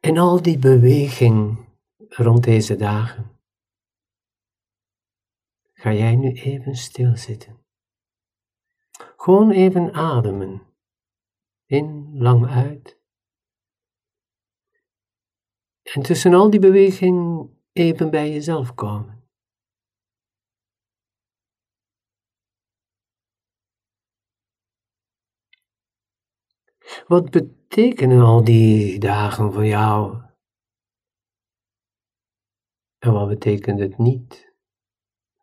En al die beweging rond deze dagen, ga jij nu even stilzitten. Gewoon even ademen. In, lang uit. En tussen al die beweging even bij jezelf komen. Wat betekenen al die dagen voor jou? En wat betekent het niet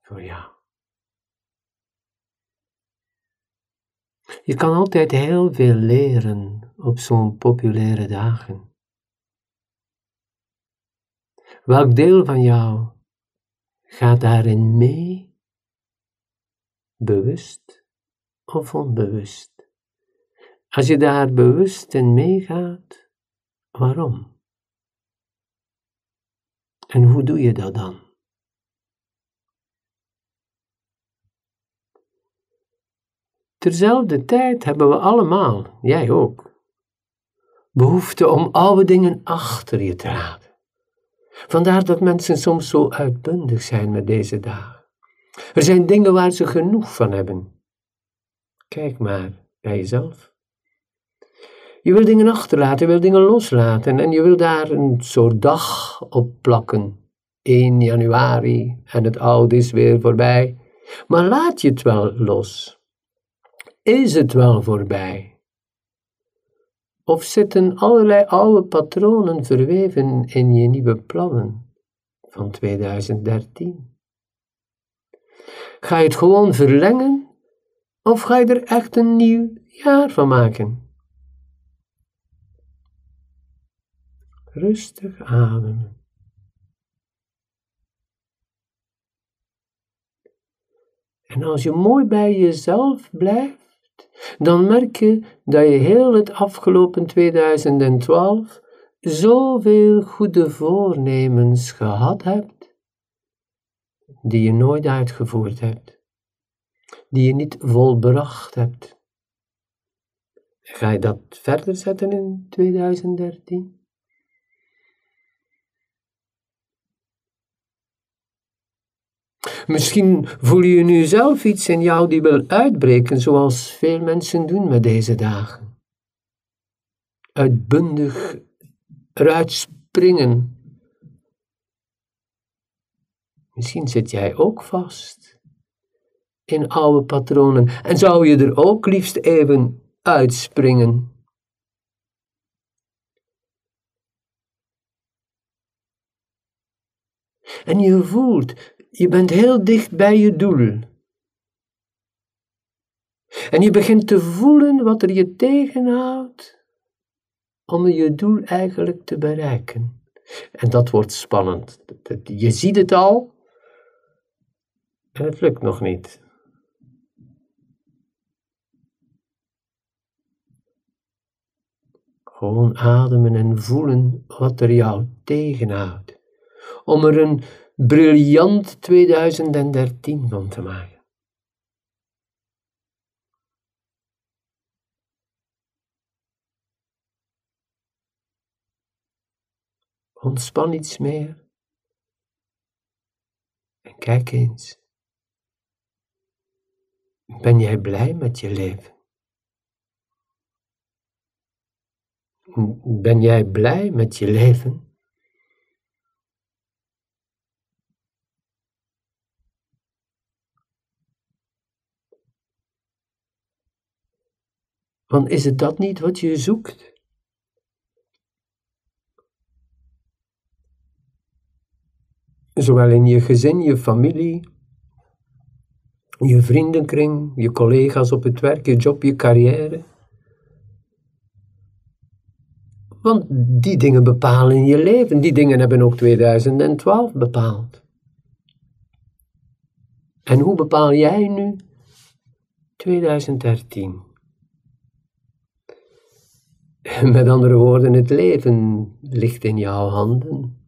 voor jou? Je kan altijd heel veel leren op zo'n populaire dagen. Welk deel van jou gaat daarin mee? Bewust of onbewust? Als je daar bewust in meegaat, waarom? En hoe doe je dat dan? Terzelfde tijd hebben we allemaal, jij ook, behoefte om oude dingen achter je te laten. Vandaar dat mensen soms zo uitbundig zijn met deze dagen. Er zijn dingen waar ze genoeg van hebben. Kijk maar bij jezelf. Je wil dingen achterlaten, je wil dingen loslaten en je wil daar een soort dag op plakken. 1 januari en het oude is weer voorbij. Maar laat je het wel los. Is het wel voorbij? Of zitten allerlei oude patronen verweven in je nieuwe plannen van 2013? Ga je het gewoon verlengen of ga je er echt een nieuw jaar van maken? Rustig ademen. En als je mooi bij jezelf blijft, dan merk je dat je heel het afgelopen 2012 zoveel goede voornemens gehad hebt, die je nooit uitgevoerd hebt, die je niet volbracht hebt. Ga je dat verder zetten in 2013? Misschien voel je nu zelf iets in jou die wil uitbreken, zoals veel mensen doen met deze dagen. Uitbundig eruit springen. Misschien zit jij ook vast in oude patronen en zou je er ook liefst even uitspringen. En je voelt je bent heel dicht bij je doel. En je begint te voelen wat er je tegenhoudt om je doel eigenlijk te bereiken. En dat wordt spannend. Je ziet het al en het lukt nog niet. Gewoon ademen en voelen wat er jou tegenhoudt. Om er een briljant 2013 van te maken. Ontspan iets meer. En kijk eens. Ben jij blij met je leven? Ben jij blij met je leven? Want is het dat niet wat je zoekt? Zowel in je gezin, je familie, je vriendenkring, je collega's op het werk, je job, je carrière. Want die dingen bepalen je leven. Die dingen hebben ook 2012 bepaald. En hoe bepaal jij nu 2013? Met andere woorden, het leven ligt in jouw handen.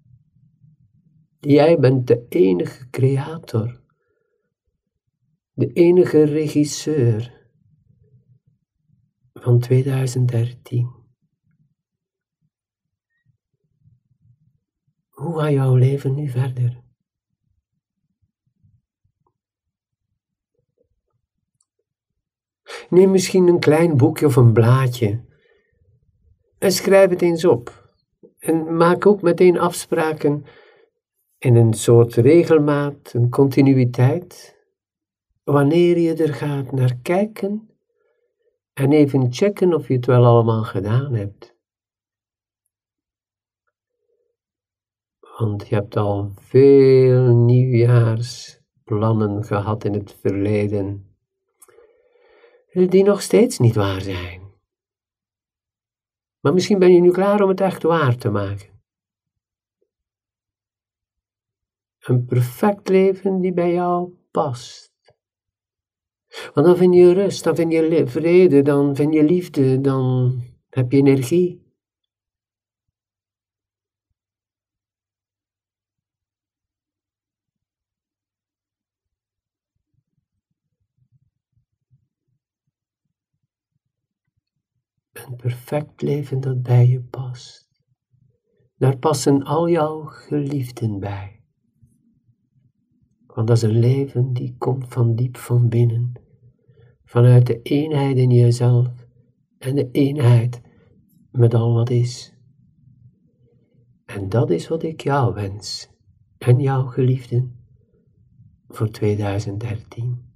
Jij bent de enige creator, de enige regisseur van 2013. hoe gaat jouw leven nu verder? Neem misschien een klein boekje of een blaadje en schrijf het eens op. En maak ook meteen afspraken in een soort regelmaat, een continuïteit, wanneer je er gaat naar kijken en even checken of je het wel allemaal gedaan hebt. Want je hebt al veel nieuwjaarsplannen gehad in het verleden, die nog steeds niet waar zijn. Maar misschien ben je nu klaar om het echt waar te maken. Een perfect leven die bij jou past. Want dan vind je rust, dan vind je vrede, dan vind je liefde, dan heb je energie. Een perfect leven dat bij je past. Daar passen al jouw geliefden bij. Want dat is een leven die komt van diep van binnen, vanuit de eenheid in jezelf en de eenheid met al wat is. En dat is wat ik jou wens en jouw geliefden voor 2013.